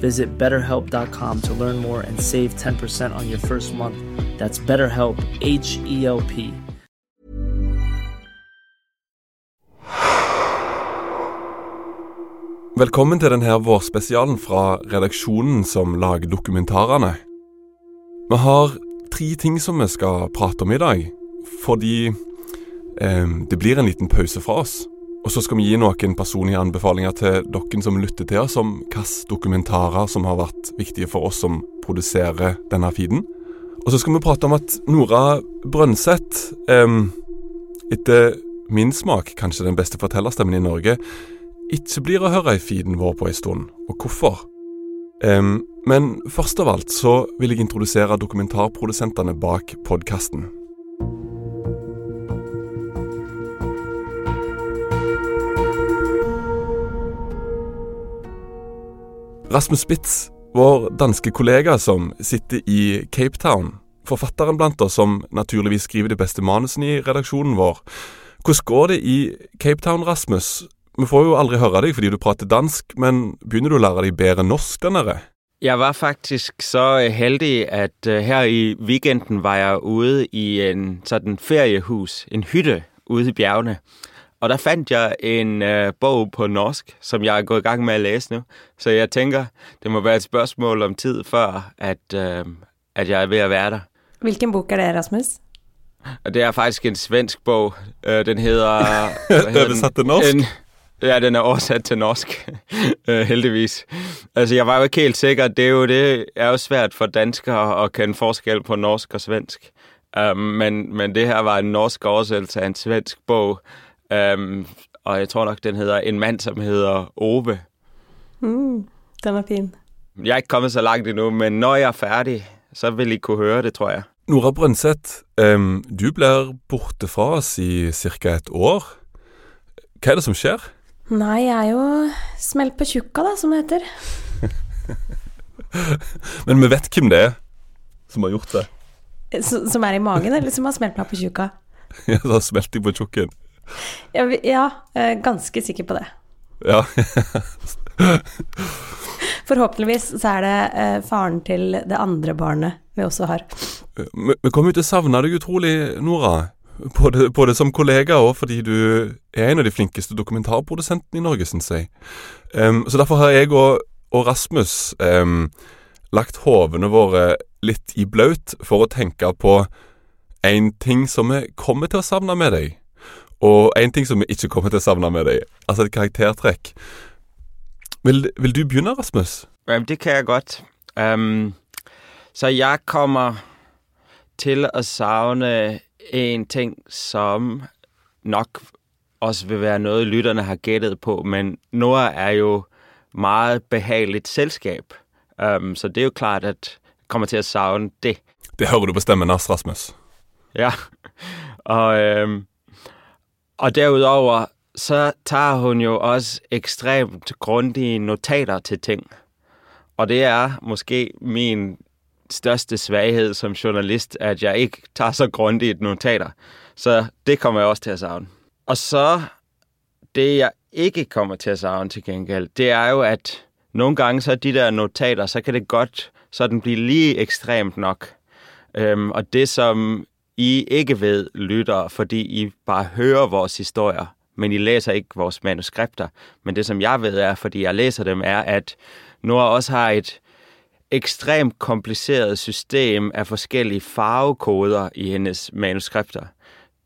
Visit betterhelp.com to learn more and save 10% on your first month. That's BetterHelp, H E L P. Velkommen til denne vårspesialen fra redaksjonen som lager dokumentarene. Vi har tre ting som vi skal prate om i dag, fordi eh, det blir en liten pause fra oss. Og så skal vi gi noen personlige anbefalinger til dere som lytter til oss, om hvilke dokumentarer som har vært viktige for oss som produserer denne feeden. Og så skal vi prate om at Nora Brøndseth, eh, etter min smak kanskje den beste fortellerstemmen i Norge, ikke blir å høre i feeden vår på en stund, og hvorfor. Um, men først av alt så vil jeg introdusere dokumentarprodusentene bak podkasten. Rasmus Spitz, vår danske kollega som sitter i Cape Town. Forfatteren blant oss som naturligvis skriver de beste manusene i redaksjonen vår. Hvordan går det i Cape Town, Rasmus? Vi får jo aldri høre deg fordi du prater dansk, men begynner du å lære deg bedre norsk der nede? Jeg var faktisk så heldig, at uh, her i weekenden var jeg ude i en sådan feriehus, en hytte ude i bjergene. Og der fandt jeg en øh, bog på norsk, som jeg er gået i gang med at læse nu. Så jeg tænker, det må være et spørgsmål om tid før, at, øh, at jeg er ved at være der. Hvilken bok er det, Rasmus? Og det er faktisk en svensk bog. Uh, den hedder... Er besatt til norsk? En, Ja, den er oversat til norsk, øh, heldigvis. Altså, jeg var jo ikke helt sikker. Det er jo, det er jo svært for danskere at kende forskel på norsk og svensk. Um, men, men det her var en norsk oversættelse af en svensk bog, um, og jeg tror nok, den hedder En mand, som hedder Ove. Mm, den er fin. Jeg er ikke kommet så langt endnu, men når jeg er færdig, så vil I kunne høre det, tror jeg. Nora Brøndseth, um, du blir borte fra oss i ca. et år. Hva er det som skjer? Nei, jeg er jo smelt på tjukka, da, som det heter. Men vi vet hvem det er som har gjort det. S som er i magen, eller som har smelt meg på tjukka? Ja, som har smelt på tjukken. Ja, ja, ganske sikker på det. Ja. Forhåpentligvis så er det eh, faren til det andre barnet vi også har. Vi vi kommer jo til å savne deg utrolig, Nora. Både, både som kollega og fordi du er en av de flinkeste dokumentarprodusentene i Norge, syns jeg. Um, så derfor har jeg og, og Rasmus um, lagt hodene våre litt i blaut for å tenke på en ting som vi kommer til å savne med deg, og én ting som vi ikke kommer til å savne med deg. Altså et karaktertrekk. Vil, vil du begynne, Rasmus? Jamen, det kan jeg godt. Um, så jeg kommer til å savne en ting, som nok også vil være noe lytterne har gjettet på, men Nora er jo meget behagelig selskap. Um, så det er jo klart, at jeg kommer til å savne det. Det hører du på stemmen hans, Rasmus. Ja. Og, øhm, og derudover, så tager hun jo også ekstremt grundige notater til ting. Og det er måske min største svaghed som journalist, at jeg ikke tager så grundigt notater. Så det kommer jeg også til at savne. Og så det, jeg ikke kommer til at savne til gengæld, det er jo, at nogle gange så de der notater, så kan det godt sådan blive lige ekstremt nok. Øhm, og det, som I ikke ved, lytter, fordi I bare hører vores historier, men I læser ikke vores manuskripter. Men det, som jeg ved, er, fordi jeg læser dem, er, at Nora også har et ekstremt kompliceret system af forskellige farvekoder i hendes manuskripter.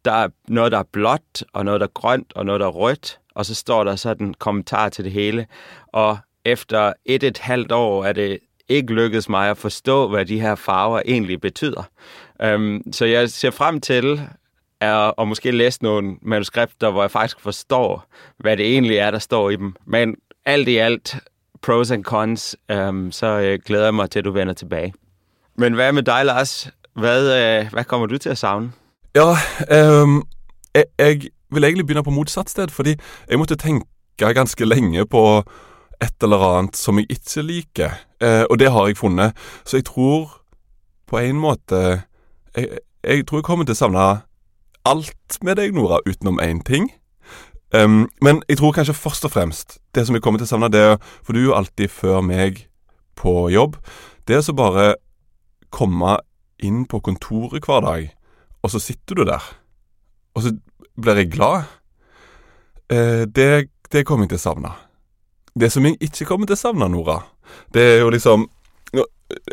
der er noget, der er blåt, og noget, der er grønt, og noget, der er rødt. Og så står der sådan en kommentar til det hele. Og efter et et halvt år er det ikke lykkedes mig at forstå, hvad de her farver egentlig betyder. Um, så jeg ser frem til at, at måske læse nogle manuskripter, hvor jeg faktisk forstår, hvad det egentlig er, der står i dem. Men alt i alt, pros and cons, um, så uh, glæder jeg mig til, at du vender tilbage. Men hvad med dig, Lars? Hvad, uh, hvad kommer du til at savne? Ja, um, jeg, jeg vil egentlig begynne på motsatt sted, fordi jeg måtte tenke ganske lenge på et eller annet som jeg ikke liker, eh, og det har jeg funnet. Så jeg tror på en måte Jeg, jeg tror jeg kommer til å savne alt med deg, Nora, utenom én ting. Um, men jeg tror kanskje først og fremst det som jeg kommer til å savne, det er For du er jo alltid før meg på jobb. Det er så bare komme inn på kontoret hver dag, og så sitter du der. Og så blir jeg glad. Eh, det, det kommer jeg til å savne. Det som jeg ikke kommer til å savne, Nora, det er jo liksom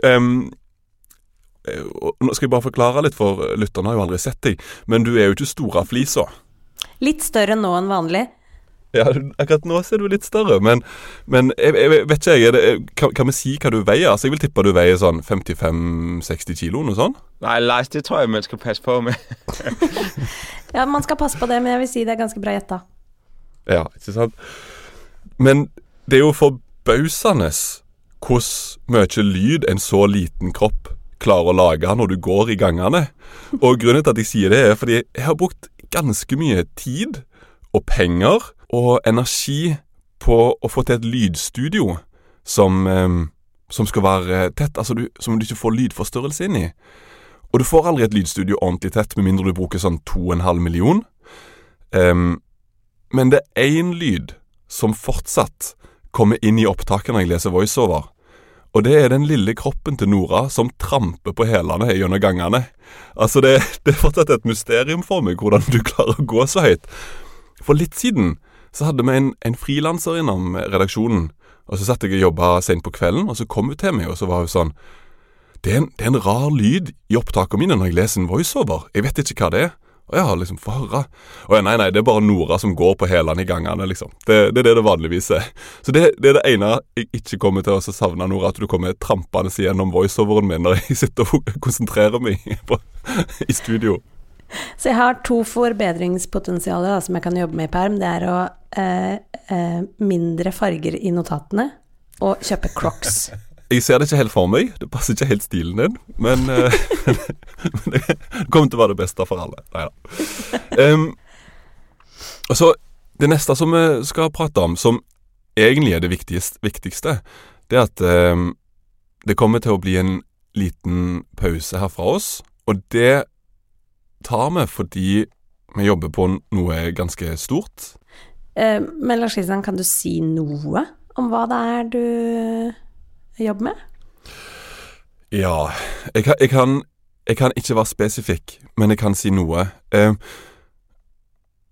um, Nå skal jeg bare forklare litt, for lytterne har jo aldri sett deg. Men du er jo ikke stor av flisa. Litt større nå enn vanlig. Ja, akkurat nå ser du litt større, men, men jeg, jeg, vet ikke jeg, det, kan, kan, vi si hva du veier? Altså, Jeg vil tippe du veier sånn 55-60 kilo, noe sånt? Nei, Lars, det tror jeg man skal passe på med. ja, man skal passe på det, men jeg vil si det er ganske bra gjetta. Ja, ikke sant? Men det er jo forbausende hvor mye lyd en så liten kropp klarer å lage når du går i gangene. Og grunnen til at jeg sier det, er fordi jeg har brukt ganske mye tid og penger og energi på å få til et lydstudio som, eh, som skal være tett, altså du, som du ikke får lydforstørrelse inn i. Og du får aldri et lydstudio ordentlig tett med mindre du bruker sånn 2,5 million. Um, men det er én lyd som fortsatt kommer inn i opptaket når jeg leser voiceover. Og det er den lille kroppen til Nora som tramper på hælene gjennom gangene. Altså, det, det, er fortsatt et mysterium for meg hvordan du klarer å gå så høyt. For litt siden så hadde vi en, en frilanser innom redaksjonen. Og så satt jeg og jobba sent på kvelden, og så kom hun til meg, og så var hun sånn det er, en, det er en rar lyd i opptakene mine når jeg leser en voiceover. Jeg vet ikke hva det er. Jeg har liksom, fara. Å ja, nei, nei, det er bare Nora som går på hælene i gangene, liksom. Det, det, er det det vanligvis er. Så det, det, er det ene jeg ikke kommer til å savne, Nora. At du kommer trampende gjennom voiceoveren min når jeg sitter og konsentrerer meg på, i studio. Så jeg har to forbedringspotensialer som jeg kan jobbe med i perm. Det er å eh, eh, mindre farger i notatene og kjøpe Crocs. Jeg ser det ikke helt for meg. Det passer ikke helt stilen din. Men, men det kommer til å være det beste for alle. Nei da. Um, og så Det neste som vi skal prate om, som egentlig er det viktigste det er at um, det kommer til å bli en liten pause her fra oss. Og det tar vi fordi vi jobber på noe ganske stort. Uh, men Lars Kristian, kan du si noe om hva det er du jobbe med? Ja jeg kan, jeg, kan, jeg kan, ikke være spesifikk, men jeg kan si noe. Eh,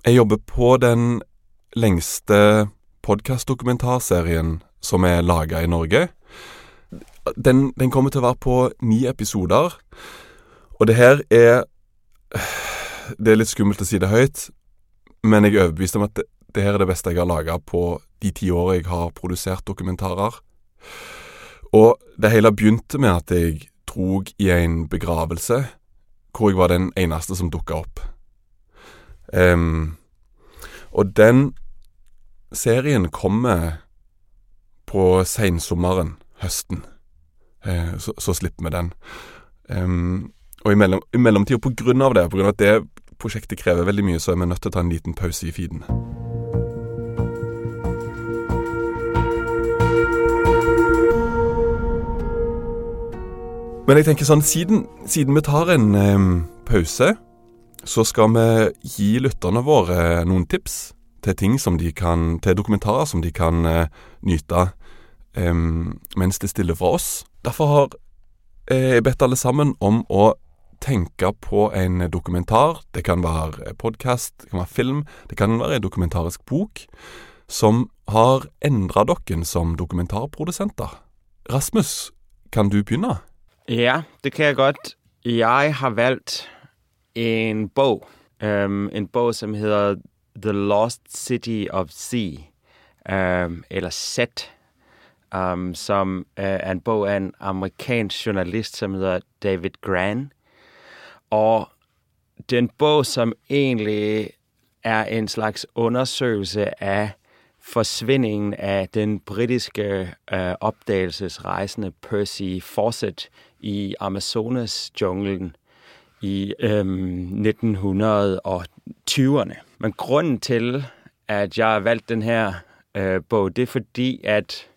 jeg jobber på den lengste podkastdokumentarserien som er laga i Norge. Den, den, kommer til å være på ni episoder. Og det her er Det er litt skummelt å si det høyt, men jeg er overbevist om at det, det her er det beste jeg har laga på de ti årene jeg har produsert dokumentarer. Og det hele begynte med at jeg drog i en begravelse hvor jeg var den eneste som dukka opp. Um, og den serien kommer på seinsommeren, høsten. Uh, så, så, slipper vi den. Um, og i, mellom, i mellomtida, på grunn av det, på grunn av at det prosjektet krever veldig mye, så er vi nødt til å ta en liten pause i feeden. Men jeg tenker sånn, siden, siden vi tar en eh, pause, så skal vi gi lytterne våre noen tips til ting som de kan, til dokumentarer som de kan eh, nyte eh, mens det stiller fra oss. Derfor har jeg bedt alle sammen om å tenke på en dokumentar. Det kan være podkast, det kan være film, det kan være en dokumentarisk bok som har endra dere som dokumentarprodusenter. Rasmus, kan du begynne? Ja, det kan jeg godt. Jeg har valgt en bog Um, en bog, som heter The Lost City of Sea, um, eller Set, um, som uh, er en bog af en amerikansk journalist, som hedder David Gran. Og det er en bog, som egentlig er en slags undersøgelse af forsvindingen af den britiske øh, opdagelsesrejsende Percy Fawcett i Amazonas-jungelen i øhm, 1920'erne. Men grunden til, at jeg har valgt den øh, bog, det er fordi, at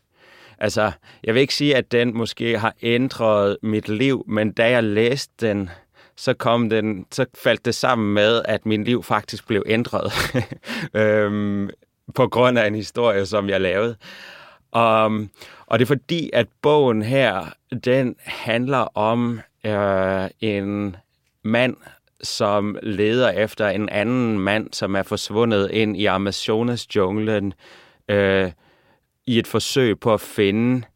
altså, jeg vil ikke sige, at den måske har ændret mit liv, men da jeg læste den, så kom den, så faldt det sammen med, at min liv faktisk blev ændret øhm, på grund af en historie, som jeg lavede. Um, og det er fordi, at bogen her, den handler om øh, en mand, som leder efter en anden mand, som er forsvundet ind i Amazonas junglen øh, i et forsøg på at finde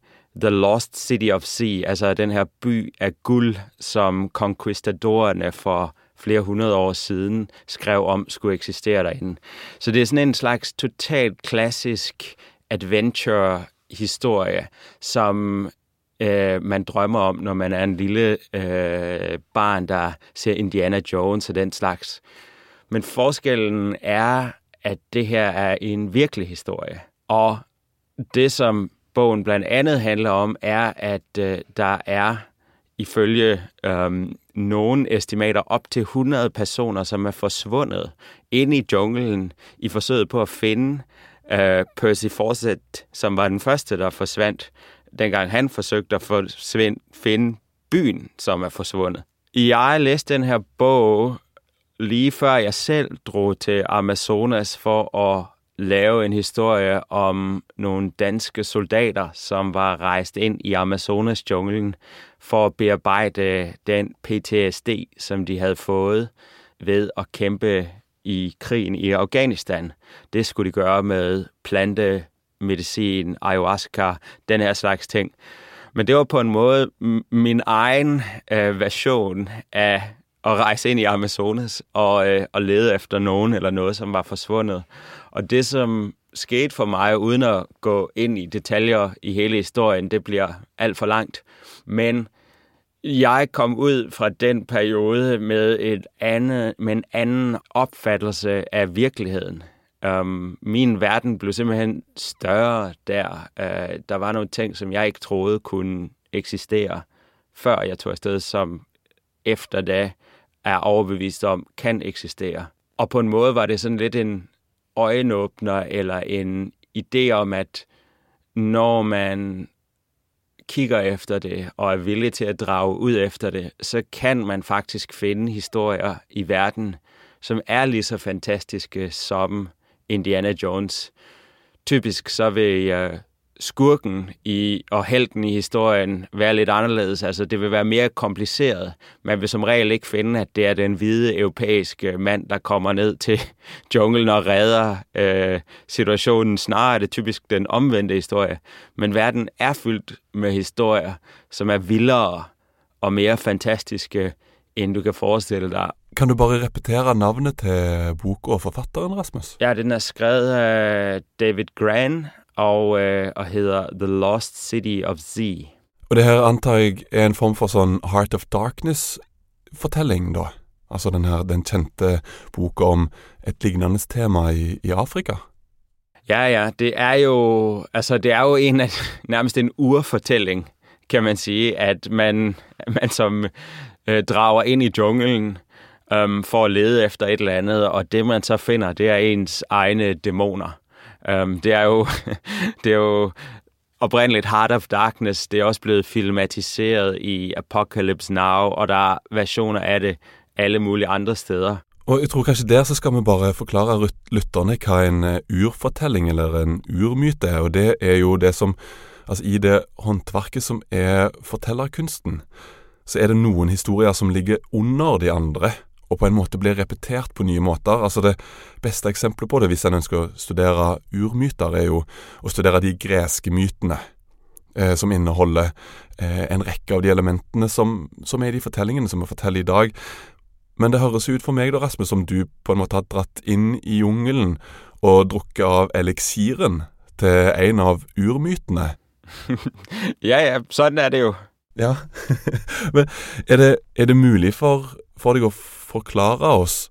The Lost City of Sea, altså den her by af guld, som conquistadorerne for flere hundrede år siden skrev om skulle eksistere derinde. Så det er sådan en slags totalt klassisk adventure-historie, som øh, man drømmer om, når man er en lille øh, barn, der ser Indiana Jones og den slags. Men forskellen er, at det her er en virkelig historie. Og det, som bogen blandt andet handler om, er, at øh, der er ifølge øh, nogle estimater op til 100 personer, som er forsvundet inde i junglen i forsøget på at finde øh, Percy Fawcett, som var den første, der forsvandt, dengang han forsøgte at finne byen, som er forsvundet. Jeg læste den her bog lige før jeg selv drog til Amazonas for at lave en historie om nogle danske soldater, som var rejst ind i Amazonas-junglen for at bearbejde den PTSD, som de havde fået ved at kæmpe i krigen i Afghanistan. Det skulle de gøre med plantemedicin, ayahuasca, den her slags ting. Men det var på en måde min egen øh, version af at rejse ind i Amazonas og, øh, og lede efter nogen eller noget, som var forsvundet. Og det, som skete for mig, uden at gå ind i detaljer i hele historien, det bliver alt for langt. Men jeg kom ud fra den periode med, et andet, med en anden opfattelse af virkeligheden. Um, min verden blev simpelthen større der. Uh, der var nogle ting, som jeg ikke troede kunne eksistere, før jeg tog afsted, som efter da er overbevist om, kan eksistere. Og på en måde var det sådan lidt en øjenåbner eller en idé om, at når man kigger efter det og er villig til at drage ud efter det, så kan man faktisk finde historier i verden, som er lige så fantastiske som Indiana Jones. Typisk så vil uh, skurken i, og helten i historien være lidt anderledes. Altså, det vil være mere kompliceret. Man vil som regel ikke finde, at det er den hvide europæiske mand, der kommer ned til junglen og redder øh, situationen. Snarere er det typisk den omvendte historie. Men verden er fyldt med historier, som er vildere og mere fantastiske, end du kan forestille dig. Kan du bare repetere navnet til boka og forfatteren, Rasmus? Ja, den er skrevet af David Gran, og, øh, og hedder The Lost City of Z. Og det her antar jeg er en form for sånn Heart of Darkness-fortelling, da? Altså den, her, den kjente boka om et lignende tema i, i Afrika? Ja, ja. Det er jo, altså, det er jo en af, nærmest en urfortælling, kan man sige, at man, man som øh, drager ind i junglen øh, for at lede efter et eller andet, og det man så finder, det er ens egne dæmoner. Um, det er jo, det er jo oprindeligt Heart of Darkness. Det er også blevet filmatiseret i Apocalypse Now, og der er versjoner av det alle mulige andre steder. Og jeg tror kanskje der så skal vi bare forklare lytterne hva en eh, urfortelling eller en urmyte er. Og det er jo det som Altså i det håndverket som er fortellerkunsten, så er det noen historier som ligger under de andre og på en måte blir repetert på nye måter. Altså Det beste eksempelet på det, hvis en ønsker å studere urmyter, er jo å studere de greske mytene. Eh, som inneholder eh, en rekke av de elementene som, som er i de fortellingene som vi forteller i dag. men det høres ut for meg da, Rasmus, som du på en måte har dratt inn i jungelen og drukket av eliksiren til en av urmytene. ja, ja, sånn er det jo. Ja, men er det, er det mulig for, for deg å forklare oss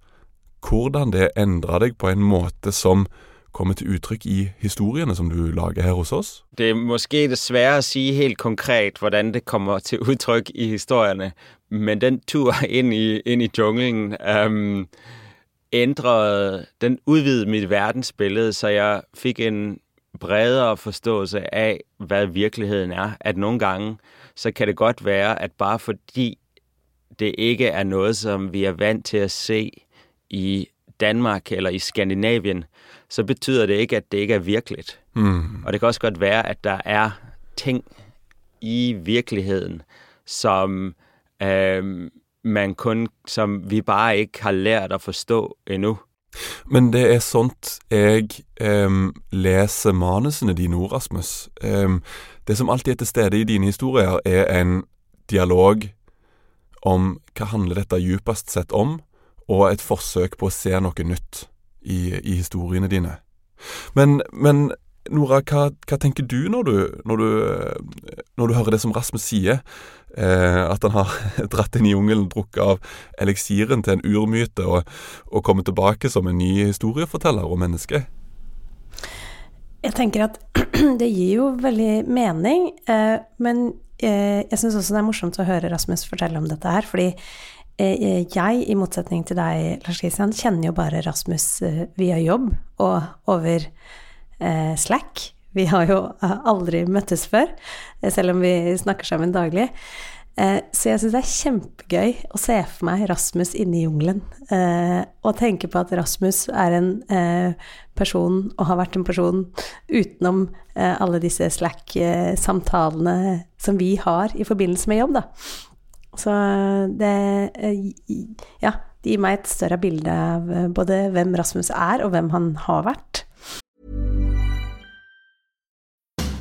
hvordan det endra deg på en måte som kommer til uttrykk i historiene som du lager her hos oss? Det er måske dessverre å si helt konkret hvordan det kommer til uttrykk i historiene, men den tur inn i, inn i jungelen um, ændrede Den utvidet mitt verdensbilde, så jeg fikk en bredere forståelse av hva virkeligheten er. At noen ganger så kan det godt være at bare fordi det ikke er noe som vi er vant til å se i Danmark eller i Skandinavien, så betyder det ikke at det ikke er virkelig. Mm. Og det kan også godt være at der er ting i virkeligheten som øh, man kun Som vi bare ikke har lært å forstå endnu. Men det er sånt jeg eh, leser manusene dine Rasmus. Eh, det som alltid er til stede i dine historier, er en dialog om hva handler dette djupest sett om, og et forsøk på å se noe nytt i, i historiene dine. Men, men Nora, hva, hva, tenker du når du, når du, når du hører det som Rasmus sier? Eh, at han har dratt inn i jungelen, drukket av eliksiren til en urmyte og, og kommet tilbake som en ny historieforteller og menneske? Jeg tenker at det gir jo veldig mening, eh, men jeg syns også det er morsomt å høre Rasmus fortelle om dette her, fordi eh, jeg, i motsetning til deg, Lars Kristian, kjenner jo bare Rasmus eh, via jobb og over eh, Slack. Vi har jo aldri møttes før, eh, selv om vi snakker sammen daglig. Eh, så jeg syns det er kjempegøy å se for meg Rasmus inne i jungelen. Eh, og tenke på at Rasmus er en eh, person, og har vært en person, utenom alle disse Slack-samtalene som vi har i forbindelse med jobb, da. Så det Ja, det gir meg et større bilde av både hvem Rasmus er, og hvem han har vært.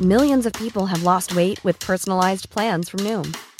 Millions of people have lost weight with personalized plans from Noom,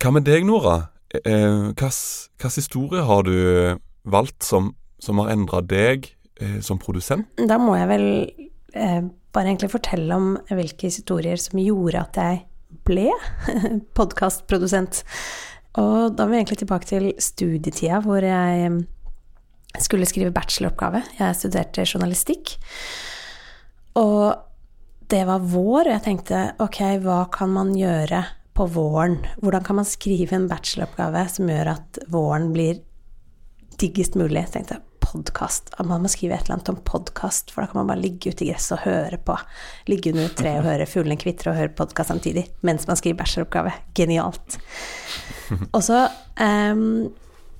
Hva med deg, Nora? Eh, Hvilken historie har du valgt som, som har endra deg eh, som produsent? Da må jeg vel eh, bare egentlig fortelle om hvilke historier som gjorde at jeg ble podkastprodusent. Og da er vi egentlig tilbake til studietida, hvor jeg skulle skrive bacheloroppgave. Jeg studerte journalistikk. Og det var vår, og jeg tenkte ok, hva kan man gjøre på våren? Hvordan kan man skrive en bacheloroppgave som gjør at våren blir diggest mulig? Jeg tenkte podkast. Man må skrive et eller annet om podkast, for da kan man bare ligge ute i gresset og høre på. Ligge under et tre og høre fuglene kvitre og høre podkast samtidig mens man skriver bacheloroppgave. Genialt. Og så um,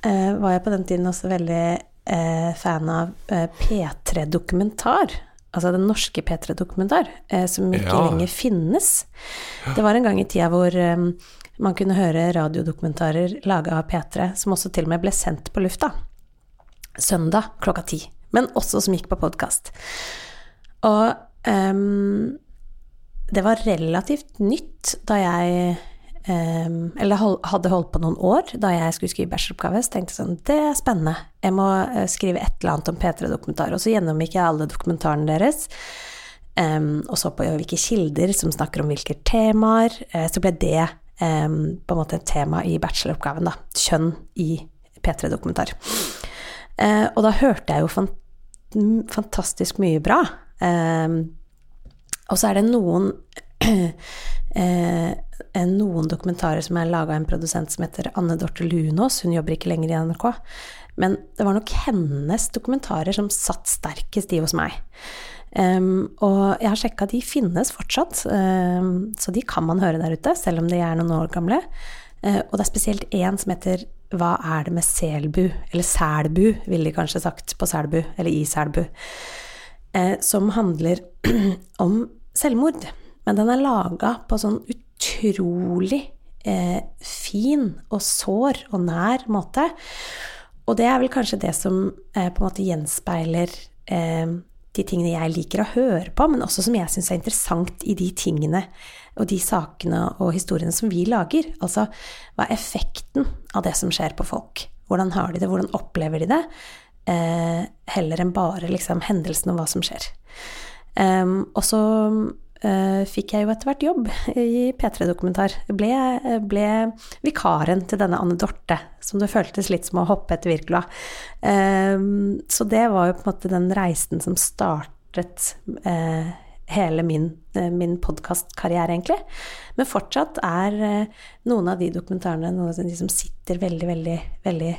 uh, var jeg på den tiden også veldig uh, fan av uh, P3 Dokumentar. Altså den norske P3 Dokumentar, som ikke ja. lenger finnes. Det var en gang i tida hvor eh, man kunne høre radiodokumentarer laga av P3, som også til og med ble sendt på lufta. Søndag klokka ti. Men også som gikk på podkast. Og um, det var relativt nytt da jeg um, Eller hadde holdt på noen år da jeg skulle skrive bacheloroppgave. Så tenkte jeg sånn Det er spennende. Jeg må eh, skrive et eller annet om P3-dokumentar. Og så gjennomgikk jeg alle dokumentarene deres. Um, og så på hvilke kilder som snakker om hvilke temaer. Uh, så ble det på en måte et tema i bacheloroppgaven, da. Kjønn i P3-dokumentar. Uh, og da hørte jeg jo fant fantastisk mye bra. og så er det noen eh, noen dokumentarer som er laga av en produsent som heter Anne Dorte Lunås. Hun jobber ikke lenger i NRK. Men det var nok hennes dokumentarer som satt sterkest i hos meg. Um, og jeg har sjekka, de finnes fortsatt, um, så de kan man høre der ute, selv om de er noen år gamle. Uh, og det er spesielt én som heter Hva er det med Selbu? Eller Selbu, ville de kanskje sagt på Selbu, eller i Selbu. Uh, som handler om selvmord. Men den er laga på sånn utrolig uh, fin og sår og nær måte. Og det er vel kanskje det som på en måte gjenspeiler de tingene jeg liker å høre på, men også som jeg syns er interessant i de tingene og de sakene og historiene som vi lager. Altså hva er effekten av det som skjer på folk? Hvordan har de det, hvordan opplever de det? Eh, heller enn bare liksom hendelsen og hva som skjer. Um, og så fikk jeg jo etter hvert jobb i P3-dokumentar. Ble, ble vikaren til denne Anne Dorte, som det føltes litt som å hoppe etter Wirkola. Uh, så det var jo på en måte den reisen som startet uh, hele min, min podkastkarriere, egentlig. Men fortsatt er noen av de dokumentarene noe av de som sitter veldig, veldig, veldig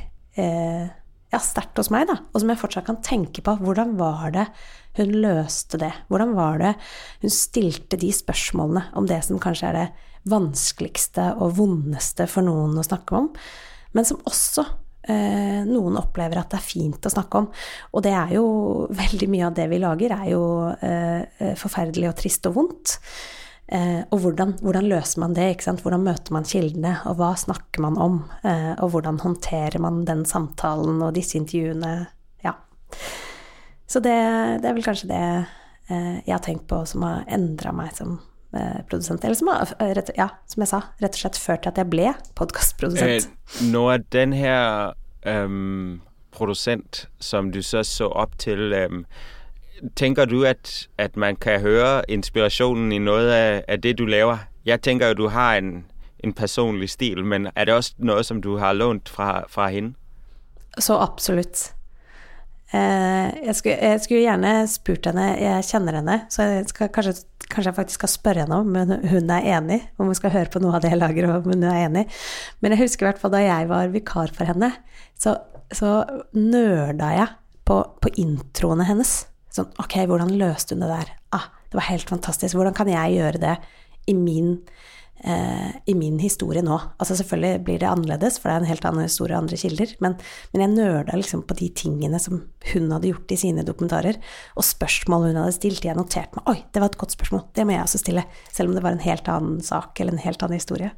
ja, sterkt hos meg, da. Og som jeg fortsatt kan tenke på. Hvordan var det hun løste det? Hvordan var det hun stilte de spørsmålene om det som kanskje er det vanskeligste og vondeste for noen å snakke om, men som også eh, noen opplever at det er fint å snakke om. Og det er jo veldig mye av det vi lager, er jo eh, forferdelig og trist og vondt. Eh, og hvordan, hvordan, løser man det? Hvordan møter man kildene, og hva snakker man om? Eh, og hvordan håndterer man den samtalen og disse intervjuene? Ja. Så det, det, er vel kanskje det eh, jeg har tenkt på som har endra meg som eh, produsent. Eller som har, rett, ja, som jeg sa, rett og slett ført til at jeg ble podkastprodusent. nå er den her um, produsent som du så så opp til um, Tenker du at, at, man kan høre inspirasjonen i noe av, af det du laver? Jeg tenker jo du har en, en, personlig stil, men er det også noe som du har lånt fra, fra henne? Så absolutt. Eh, jeg skulle, jeg skulle, gjerne spurt henne, jeg kjenner henne, så jeg skal, kanskje, kanskje, jeg faktisk skal spørre henne om hun er enig, om hun skal høre på noe av det jeg lager, om hun er enig. Men jeg husker i hvert fall da jeg var vikar for henne, så, så nøla jeg på, på introene hennes. Sånn, ok, hvordan løste hun det der? Ah, det var helt fantastisk. Hvordan kan jeg gjøre det i min Eh, i min historie nå. Altså selvfølgelig blir det annerledes, for det er en helt annen historie og andre kilder, men, men jeg nøla liksom på de tingene som hun hadde gjort i sine dokumentarer, og spørsmål hun hadde stilt. Jeg noterte meg Oi, det var et godt spørsmål, det må jeg også stille. Selv om det var en helt annen sak eller en helt annen historie.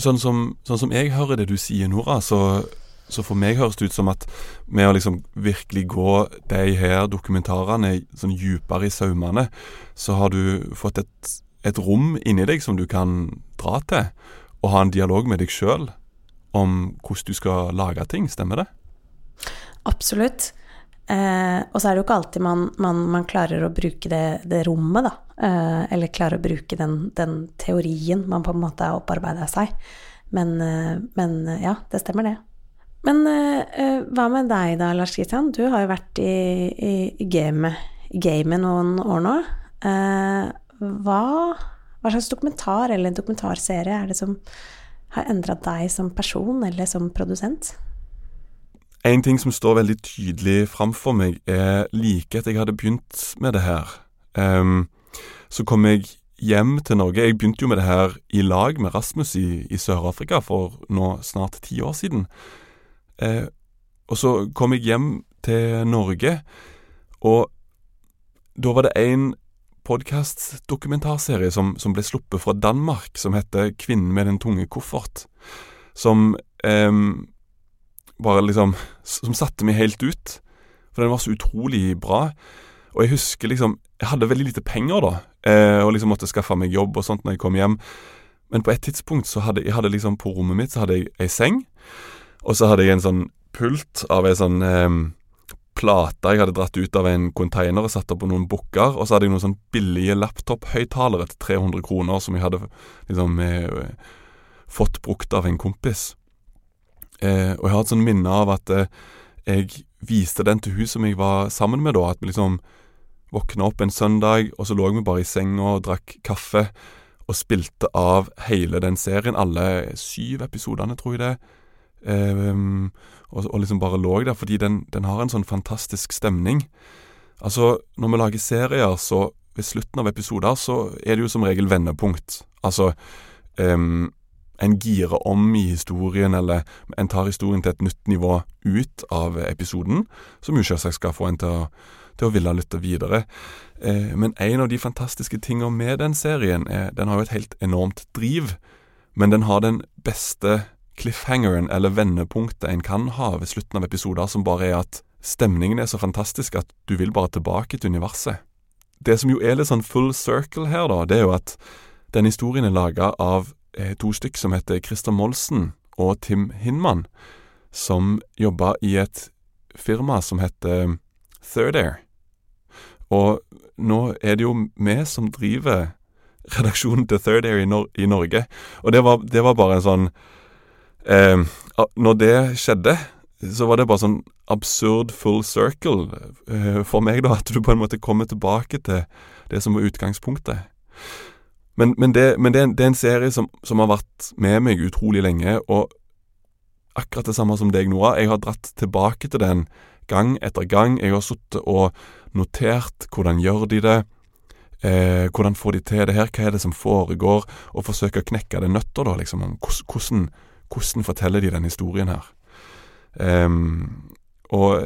Sånn som, sånn som jeg hører det du sier, Nora, så, så for meg høres det ut som at med å liksom virkelig gå de her dokumentarene sånn dypere i saumene, så har du fått et et rom inni deg som du kan dra til, og ha en dialog med deg sjøl om hvordan du skal lage ting. Stemmer det? Absolutt. Eh, og så er det jo ikke alltid man, man, man klarer å bruke det, det rommet, da. Eh, eller klarer å bruke den, den, teorien man på en måte har opparbeida seg. Men, eh, men, ja, det stemmer det. Men eh, hva med deg da, Lars Kristian? Du har jo vært i, i gamet, game noen år nå. Uh, hva, hva slags dokumentar eller dokumentarserie er det som har endra deg som person eller som produsent? en ting som står veldig tydelig framfor meg, er like etter jeg hadde begynt med det her. Um, så kom jeg hjem til Norge. Jeg begynte jo med det her i lag med Rasmus i, i Sør-Afrika for nå snart ti år siden. Eh, og så kom jeg hjem til Norge, og da var det en podkast-dokumentarserie som, som, ble sluppet fra Danmark, som heter 'Kvinnen med den tunge koffert', som eh, bare liksom Som satte meg helt ut. For den var så utrolig bra. Og jeg husker liksom Jeg hadde veldig lite penger da, eh, og liksom måtte skaffe meg jobb og sånt når jeg kom hjem. Men på et tidspunkt så hadde jeg hadde liksom på rommet mitt så hadde jeg ei seng, og så hadde jeg en sånn pult av ei sånn eh, plate jeg hadde dratt ut av en container og satt opp på noen bukker. Og så hadde jeg noen sånn billige laptop-høyttalere til 300 kroner som jeg hadde liksom eh, fått brukt av en kompis. Eh, og jeg har et sånn minne av at eh, jeg viste den til hun som jeg var sammen med da. At vi liksom våkna opp en søndag, og så lå vi bare i senga og drakk kaffe. Og spilte av hele den serien, alle syv episodene, tror jeg det. Um, og, og, liksom bare lå der, fordi den, den, har en sånn fantastisk stemning. Altså, når vi lager serier, så ved slutten av episoder så er det jo som regel vendepunkt. Altså um, en girer om i historien, eller en tar historien til et nytt nivå ut av episoden, som jo selvsagt skal få en til å, til å ville lytte videre. Eh, men en av de fantastiske tingene med den serien er den har jo et helt enormt driv, men den har den beste cliffhangeren, eller vendepunktet, en kan ha ved slutten av episoder, som bare er at stemningen er så fantastisk at du vil bare tilbake til universet. Det som jo er litt sånn full circle her, da, det er jo at den historien er laga av Eh, to stykk som heter Christer Molsen og Tim Hinman, som jobba i et firma som heter Third Air. Og nå er det jo vi som driver redaksjonen til Third Air i, Nor i Norge. Og det var, det var, bare en sånn Når det skjedde, så var det bare sånn absurd full circle eh, for meg, da. At du på en måte kommer tilbake til det som var utgangspunktet. Men, men, det, men det, er en, det, er en, serie som, som, har vært med meg utrolig lenge, og akkurat det samme som deg, Nora. Jeg har dratt tilbake til den gang etter gang. Jeg har sittet og notert hvordan gjør de det, eh, hvordan får de til det her, hva er det som foregår, og forsøke å knekke det nøtter, da, liksom. Hvordan, hvordan forteller de den historien her? Um, og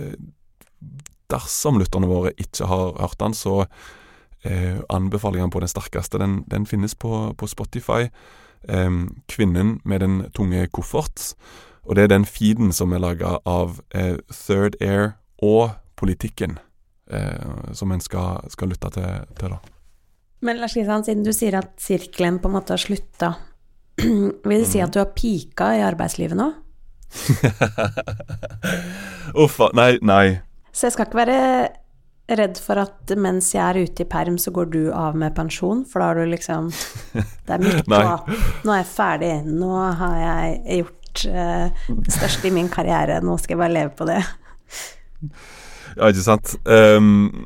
dersom lytterne våre ikke har hørt den, så eh, den på den sterkeste. Den, den finnes på, på Spotify. Eh, 'Kvinnen med den tunge koffert'. Og det er den feeden som er laga av eh, Third Air og Politikken, eh, som en skal, skal lytte til, til, da. Men Lars Kristian, siden du sier at sirkelen på en måte har slutta, vil det si at du har pika i arbeidslivet nå? Uffa. Nei, nei. Så jeg skal ikke være redd for at mens jeg er ute i perm, så går du av med pensjon, for da har du liksom Det er mye på. Nå er jeg ferdig. Nå har jeg gjort uh, det største i min karriere. Nå skal jeg bare leve på det. Ja, ikke sant. Um,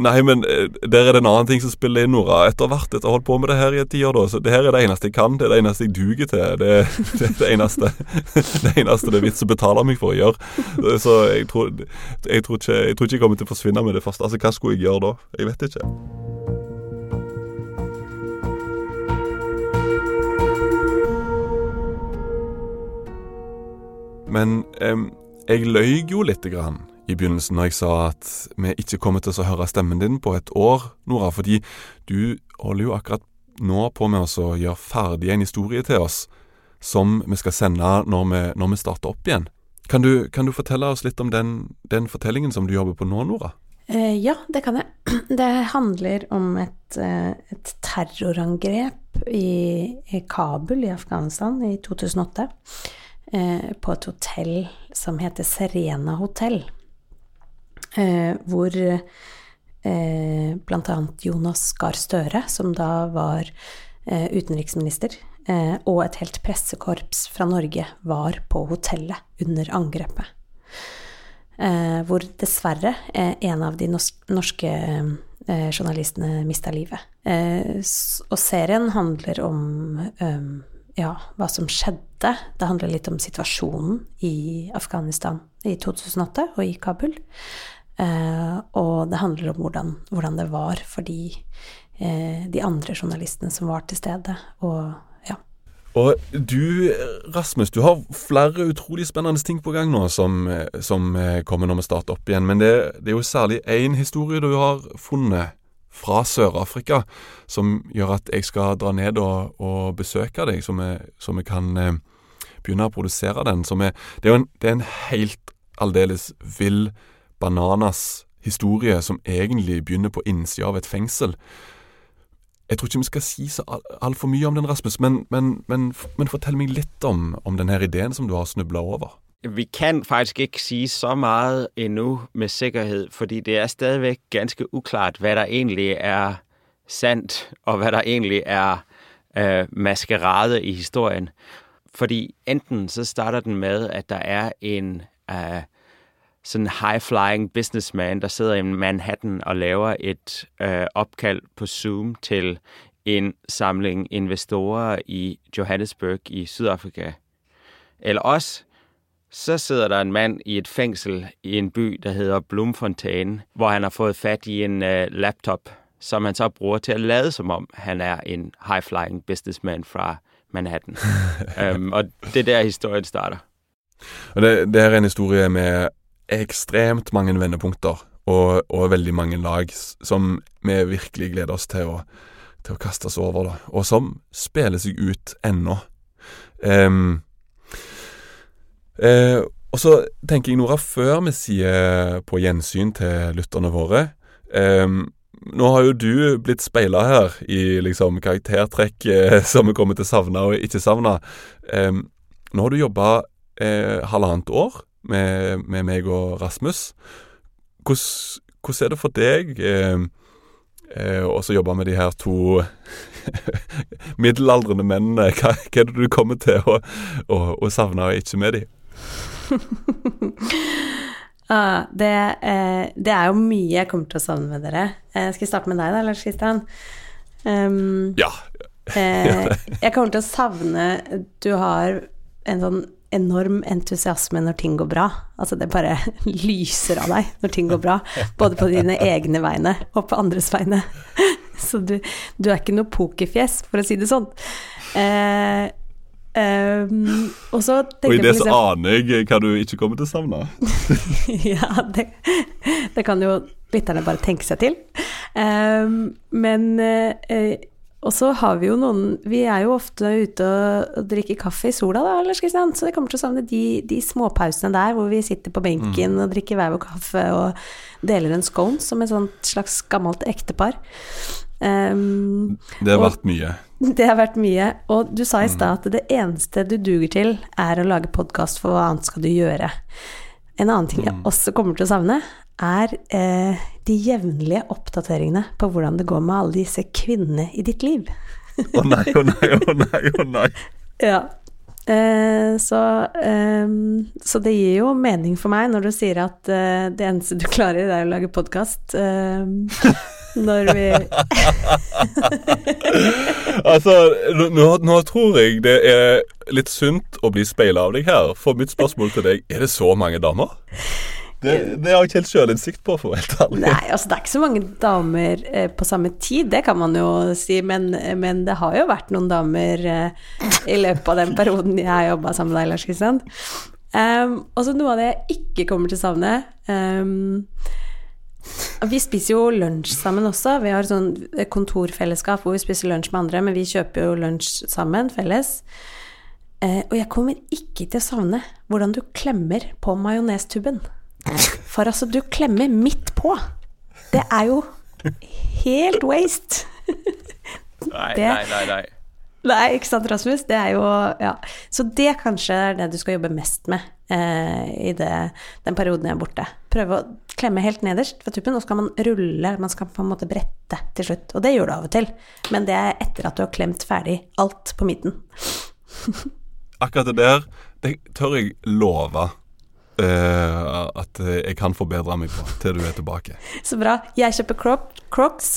Nei, men eh, der er det en annen ting som spiller inn, Nora. Etter hvert etter å ha holdt på med det her i et tiår. Så det her er det eneste jeg kan. Det er det eneste jeg duger til. Det, det, det eneste det eneste det er vits å betale meg for å gjøre. Så jeg tror, jeg, tror ikke, jeg tror ikke jeg kommer til å forsvinne med det første. Altså, hva skulle jeg gjøre da? Jeg vet ikke. Men um, jeg løy jo lite grann i begynnelsen når jeg sa at vi ikke kommer til å høre stemmen din på et år, Nora, fordi du holder jo akkurat nå på med å gjøre ferdig en historie til oss som vi skal sende når vi, når vi starter opp igjen. Kan du, kan du, fortelle oss litt om den, den, fortellingen som du jobber på nå, Nora? Eh, ja, det kan jeg. Det handler om et, eh, et terrorangrep i, i, Kabul i Afghanistan i 2008. Eh, på et hotell som heter Serena hotell eh, hvor eh, bl.a. Jonas Gahr Støre, som da var eh, utenriksminister, eh, og et helt pressekorps fra Norge var på hotellet under angrepet. Eh, hvor dessverre eh, en av de norske journalistene mista livet. og serien handler om ja, hva som skjedde. Det handler litt om situasjonen i Afghanistan i 2008 og i Kabul. Eh, og det handler om hvordan, hvordan det var for de, eh, de andre journalistene som var til stede. Og ja. Og du, Rasmus, du har flere utrolig spennende ting på gang nå som, som kommer når vi starter opp igjen. Men det, det er jo særlig én historie du har funnet fra Sør-Afrika som gjør at jeg skal dra ned og, og besøke deg, så vi, så vi kan eh, begynne å produsere den. Er, det, er en, det, er en, helt aldeles vill bananas historie som egentlig begynner på innsida av et fengsel. Jeg tror ikke vi skal si så altfor mye om den, Rasmus, men, men, men, men fortell meg litt om, om denne ideen som du har snubla over. Vi kan faktisk ikke si så mye endnu med sikkerhet, fordi det er stadigvæk ganske uklart, hva der egentlig er sant, og hva der egentlig er øh, maskerade i historien. Fordi enten så starter den med, at der er en øh, sådan high-flying businessman, der sidder i Manhattan og laver et øh, opkald på Zoom til en samling investorer i Johannesburg i Sydafrika. Eller også så sidder der en mand i et fængsel i en by, der hedder Bloemfontein, hvor han har fået fat i en øh, laptop, som han så bruger til at lade som om, han er en high-flying businessman fra Manhattan. øhm, og det er der historien starter. Og det, det er en historie med ekstremt mange vendepunkter og, og, veldig mange lag som vi virkelig gleder oss til å, til å kaste oss over, da. Og som spiller seg ut ennå. Um, uh, og så tenker jeg, Nora, før vi sier på gjensyn til lytterne våre um, Nå har jo du blitt speila her i liksom karaktertrekk eh, som vi kommer til å savne og ikke savne. nå har du jobba eh, halvannet år med, med, meg og Rasmus. Hvordan, er det for deg eh, eh, å jobbe med de her to middelaldrende mennene? Hva, hva, er det du kommer til å, å, å savne og ikke med dem? ah, det, eh, det, er jo mye jeg kommer til å savne med dere. Eh, skal vi starte med deg, da, Lars Kristian? Um, ja. eh, jeg kommer til å savne Du har en sånn enorm entusiasme når ting går bra. Altså det bare lyser av deg når ting går bra. Både på dine egne vegne og på andres vegne. Så du, du er ikke noe pokerfjes, for å si det sånn. Eh, Um, og, og, i det så liksom, aner jeg hva du ikke kommer til å savne. ja, det, det, kan jo lytterne bare tenke seg til. Um, men uh, Og så har vi jo noen Vi er jo ofte ute og, drikker kaffe i sola, da, Kristian, så jeg kommer til å savne de, de småpausene der hvor vi sitter på benken mm. og drikker hver vår kaffe og deler en scone som et sånt slags gammelt ektepar. Um, det har vært mye. Det har vært mye. Og du sa i mm. stad at det eneste du duger til, er å lage podkast, for hva annet skal du gjøre? En annen ting jeg mm. også kommer til å savne, er eh, de jevnlige oppdateringene på hvordan det går med alle disse kvinnene i ditt liv. Å oh nei, å oh nei, å oh nei, å nei. ja. Eh, så, eh, så, det gir jo mening for meg når du sier at eh, det eneste du klarer, er å lage podkast. Eh, når vi Altså, nå, nå, tror jeg det er litt sunt å bli speila av deg her. For mitt spørsmål til deg er det så mange damer? Det, det har jeg ikke helt sjølinnsikt på, for å være helt ærlig. Nei, altså det er ikke så mange damer eh, på samme tid, det kan man jo si. Men, men det har jo vært noen damer eh, i løpet av den perioden jeg har jobba sammen med deg, Lars Kristian. Um, og så noe av det jeg ikke kommer til å savne um, vi spiser jo lunsj sammen også. Vi har sånn kontorfellesskap hvor vi spiser lunsj med andre, men vi kjøper jo lunsj sammen, felles. Eh, og jeg kommer ikke til å savne hvordan du klemmer på majonestuben. For altså, du klemmer midt på. Det er jo helt waste. nei, nei, nei, nei. Nei, ikke sant, Rasmus? Det er jo Ja. Så det kanskje er det du skal jobbe mest med eh, i det, den perioden jeg er borte. Prøve å klemme helt nederst ved tuppen, og så skal man rulle, man skal på en måte brette til slutt. Og det gjør du av og til, men det er etter at du har klemt ferdig alt på midten. Akkurat det der, det tør jeg love. Uh, at jeg kan forbedre meg på til du er tilbake. Så bra. Jeg kjøper crocs.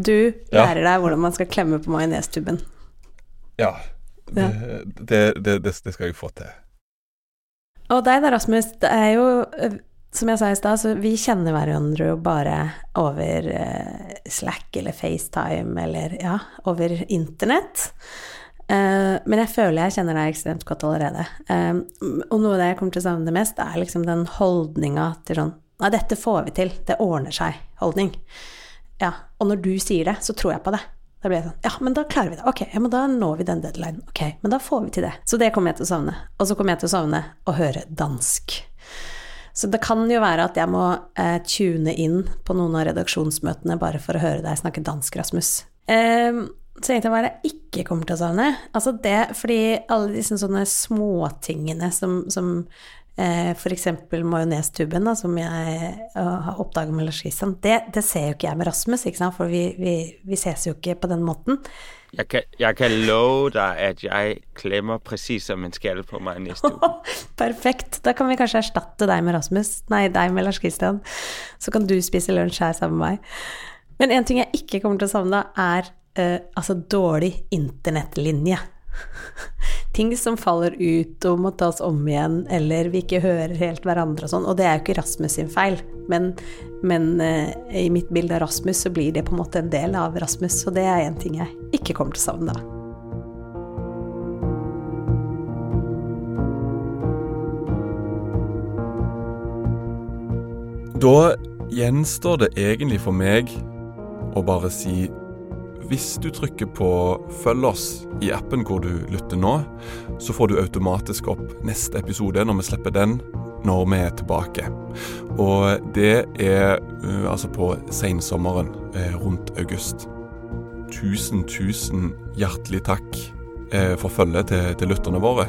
Du lærer ja. deg hvordan man skal klemme på majonestuben. Ja. det, det, det, det skal jeg få til. Og deg da, Rasmus. Det er jo, eh, som jeg sa i stad, så vi kjenner hverandre jo bare over uh, Slack eller FaceTime eller ja, over internett. Uh, men jeg føler jeg kjenner deg ekstremt godt allerede. Uh, og noe av det jeg kommer til å savne mest, er liksom den holdninga til sånn Nei, dette får vi til. Det ordner seg-holdning. Ja. Og når du sier det, så tror jeg på det. Da blir jeg sånn Ja, men da klarer vi det. Ok, ja, men da når vi den deadlinen. Ok, men da får vi til det. Så det kommer jeg til å savne. Og så kommer jeg til å savne å høre dansk. Så det kan jo være at jeg må eh, tune inn på noen av redaksjonsmøtene bare for å høre deg snakke dansk, Rasmus. Eh, så egentlig hva jeg ikke kommer til å savne Altså det fordi alle disse sånne småtingene som, som eh, f.eks. majonestuben, da, som jeg uh, har oppdaga med Lars Christian, det, det, ser jo ikke jeg med Rasmus, for vi, vi, vi ses jo ikke på den måten. Jeg kan, jeg kan love deg at jeg klemmer presis som en skall på meg neste uke. Perfekt. Da kan vi kanskje erstatte deg med Rasmus, nei, deg med Lars Christian. Så kan du spise lunsj her sammen med meg. Men en ting jeg ikke kommer til å savne, er uh, altså dårlig internettlinje. ting som faller ut og må tas om igjen, eller vi ikke hører helt hverandre og sånn. Og det er jo ikke Rasmus sin feil, men, men eh, i mitt bilde av Rasmus så blir det på en måte en del av Rasmus, og det er en ting jeg ikke kommer til å savne da. Da gjenstår det egentlig for meg å bare si hvis du trykker på 'følg oss' i appen hvor du lytter nå, så får du automatisk opp neste episode når vi slipper den når vi er tilbake. Og det er uh, altså på sensommeren uh, rundt august. Tusen, tusen hjertelig takk uh, for følget til, til lytterne våre.